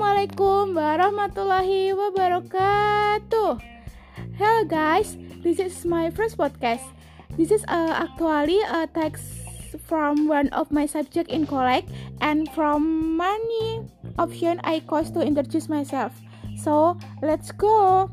Assalamualaikum warahmatullahi wabarakatuh. Hello guys, this is my first podcast. This is uh, actually a text from one of my subject in college and from many option I chose to introduce myself. So let's go.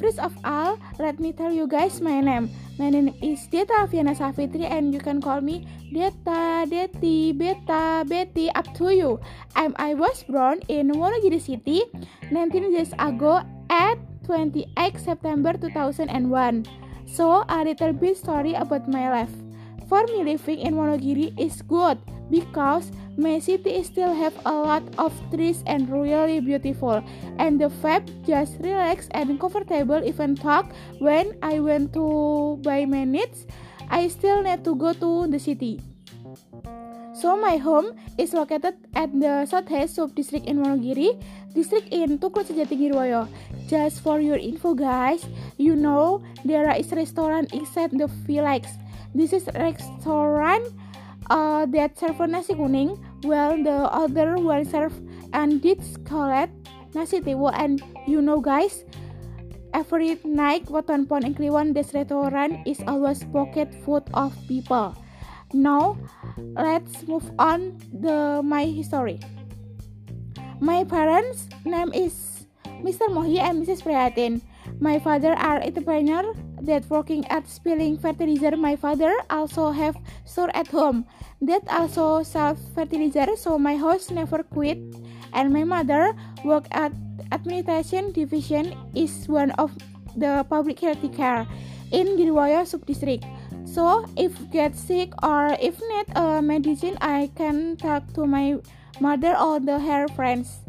First of all, let me tell you guys my name. My name is Deta Aviana Safitri and you can call me Deta, Deti, Beta, Betty, up to you. I'm, I was born in Wonogiri City 19 years ago at 28 September 2001. So, a little bit story about my life. For me, living in Wonogiri is good because my city still have a lot of trees and really beautiful and the vibe just relax and comfortable even talk when I went to buy my needs I still need to go to the city so my home is located at the southeast sub-district in Wonogiri, district in Tukul Sejatigirwoyo. Just for your info guys, you know there is restaurant inside the village. This is restaurant uh, that serve nasi kuning, while the other one serve and did called nasi tiwo. And you know, guys, every night Waton Pon in Kliwon, this restaurant is always pocket full of people. Now, let's move on the my history. My parents' name is Mr. Mohi and Mrs. Prihatin. My father are entrepreneur that working at spilling fertilizer. My father also have store at home that also sell fertilizer. So my house never quit. And my mother work at administration division is one of the public health care in Girwaya sub-district. So if get sick or if need a medicine, I can talk to my mother or the her friends.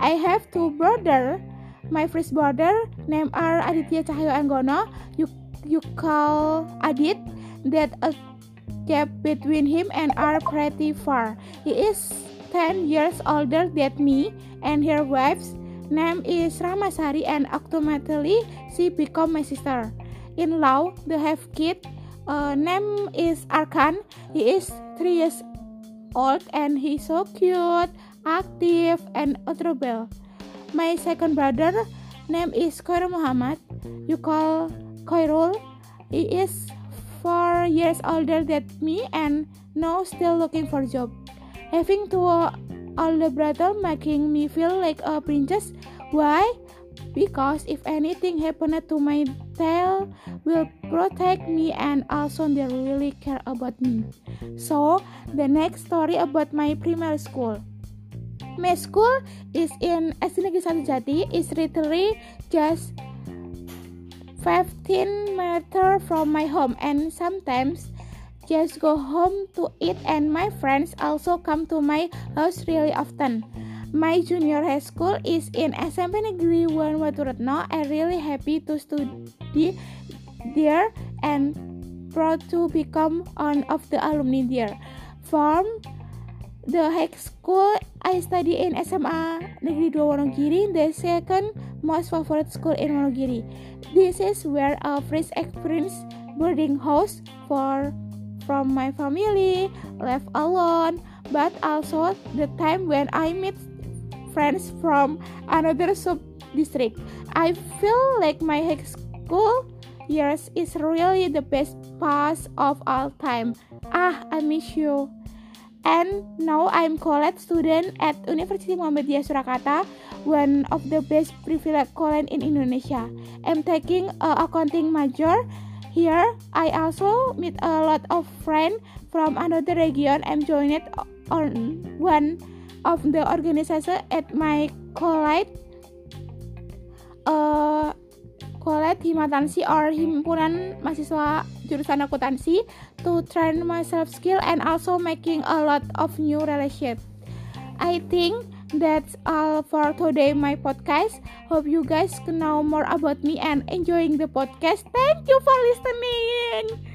I have two brother my first brother name are Aditya Cahyo Anggono. You you call Adit that a gap between him and are pretty far. He is 10 years older than me and her wife's name is Ramasari and automatically she become my sister. In law, they have kid. Uh, name is Arkan. He is 3 years old and he's so cute, active, and adorable. My second brother name is Khairul Muhammad. You call Khairul. He is four years older than me and now still looking for a job. Having two older brother making me feel like a princess. Why? Because if anything happened to my tail will protect me and also they really care about me. So the next story about my primary school. My school is in SD Satu Jati. It's literally just 15 meter from my home and sometimes just go home to eat and my friends also come to my house really often. My junior high school is in SMP Negeri 1 Waturetno. I'm really happy to study there and proud to become one of the alumni there. From the high school I study in SMA Negeri 2 Wonogiri, the second most favorite school in Wonogiri. This is where I first experience boarding house for from my family, left alone, but also the time when I meet friends from another sub district. I feel like my high school years is really the best pass of all time. Ah, I miss you and now I'm college student at University Muhammadiyah Surakarta, one of the best privileged college in Indonesia. I'm taking a accounting major. Here, I also meet a lot of friends from another region. I'm joined on one of the organization at my college. Uh, college Himatansi or himpunan mahasiswa jurusan akuntansi to train myself skill and also making a lot of new relations. I think that's all for today my podcast. Hope you guys know more about me and enjoying the podcast. Thank you for listening.